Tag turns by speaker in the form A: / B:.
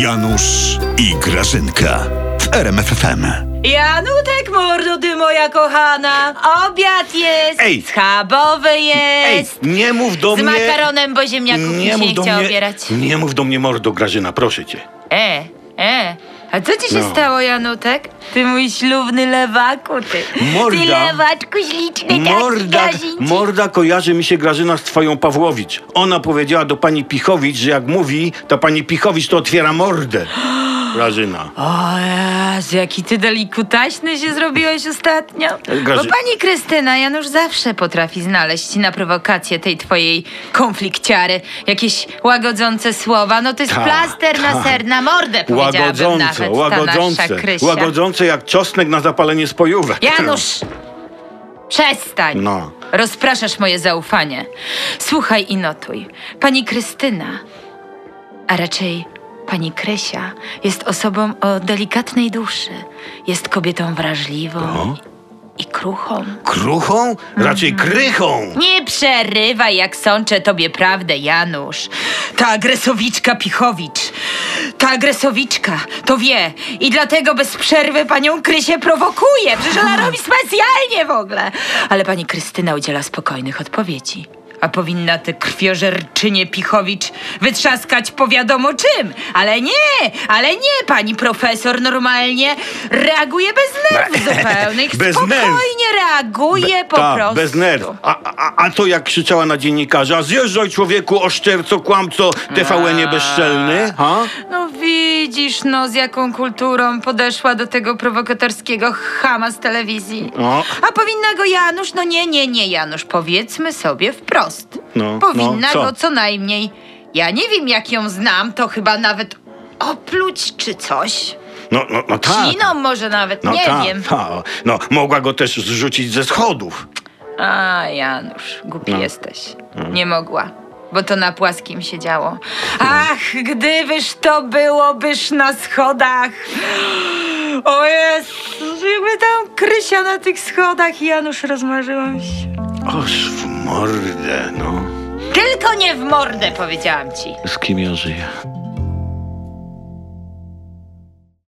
A: Janusz i Grażynka w RMFFM.
B: Janutek, mordo, ty moja kochana. Obiad jest,
C: Ej.
B: schabowy
C: Ej,
B: jest.
C: nie mów do
B: z
C: mnie...
B: makaronem, bo ziemniaków mi się
C: mów
B: nie
C: do
B: chciał
C: mnie,
B: obierać.
C: Nie mów do mnie mordo, Grażyna, proszę cię.
B: E, e. A co ci się
C: No.
B: stało, Janutek? Ty mój ślubny lewaku, ty.
C: Morda.
B: Ty lewaczku śliczny,
C: Morda,
B: taki
C: morda kojarzy mi się Grażyna z twoją Pawłowicz. Ona powiedziała do pani Pichowicz, że jak mówi, to pani Pichowicz to otwiera mordę. Grażyna.
B: O Jezu, jaki ty delikutaśny się zrobiłeś ostatnio.
C: Graży-
B: Bo pani Krystyna Janusz zawsze potrafi znaleźć na prowokację tej twojej konflikciary jakieś łagodzące słowa. No to jest
C: Tak,
B: plaster na
C: tak.
B: ser, na mordę powiedziałabym
C: Łagodzące,
B: nawet ta
C: łagodzące. Łagodzące jak czosnek na zapalenie spojówek.
B: Janusz! Przestań!
C: No.
B: Rozpraszasz moje zaufanie. Słuchaj i notuj. Pani Krystyna, a raczej pani Krysia, jest osobą o delikatnej duszy. Jest kobietą wrażliwą
C: No.
B: i kruchą.
C: Kruchą? Raczej
B: Mhm.
C: krychą.
B: Nie przerywaj, jak sączę tobie prawdę, Janusz. Ta agresowiczka Pichowicz, ta agresowiczka to wie i dlatego bez przerwy panią Krysię prowokuje. Przecież ona robi specjalnie w ogóle. Ale pani Krystyna udziela spokojnych odpowiedzi. A powinna tę krwiożerczynię Pichowicz wytrzaskać po wiadomo czym. Ale nie, ale nie, pani profesor normalnie reaguje bez nerwów zupełnych.
C: Bez
B: Spokojnie reaguje po
C: Tak,
B: prostu.
C: bez nerw. A, a, a to jak krzyczała na dziennikarza, zjeżdżaj człowieku, oszczerco, kłamco, TVN-ie bezczelny, ha?
B: No widzisz, no z jaką kulturą podeszła do tego prowokatorskiego chama z telewizji.
C: O.
B: A powinna go Janusz, no nie, nie, nie Janusz, powiedzmy sobie wprost.
C: No,
B: powinna
C: no, co?
B: go co najmniej, ja nie wiem jak ją znam, to chyba nawet opluć czy coś.
C: No, no, no tak.
B: Śliną może nawet,
C: No
B: nie
C: tak,
B: wiem.
C: tak. No, mogła go też zrzucić ze schodów.
B: A, Janusz, głupi
C: No.
B: jesteś. Nie mogła, bo to na płaskim się działo. Ach, gdybyż to byłobyż na schodach. O Jezu, jakby tam Krysia na tych schodach, Janusz, rozmarzyłam się.
C: Oż w mordę, no.
B: Tylko nie w mordę, powiedziałam ci.
C: Z kim ja żyję?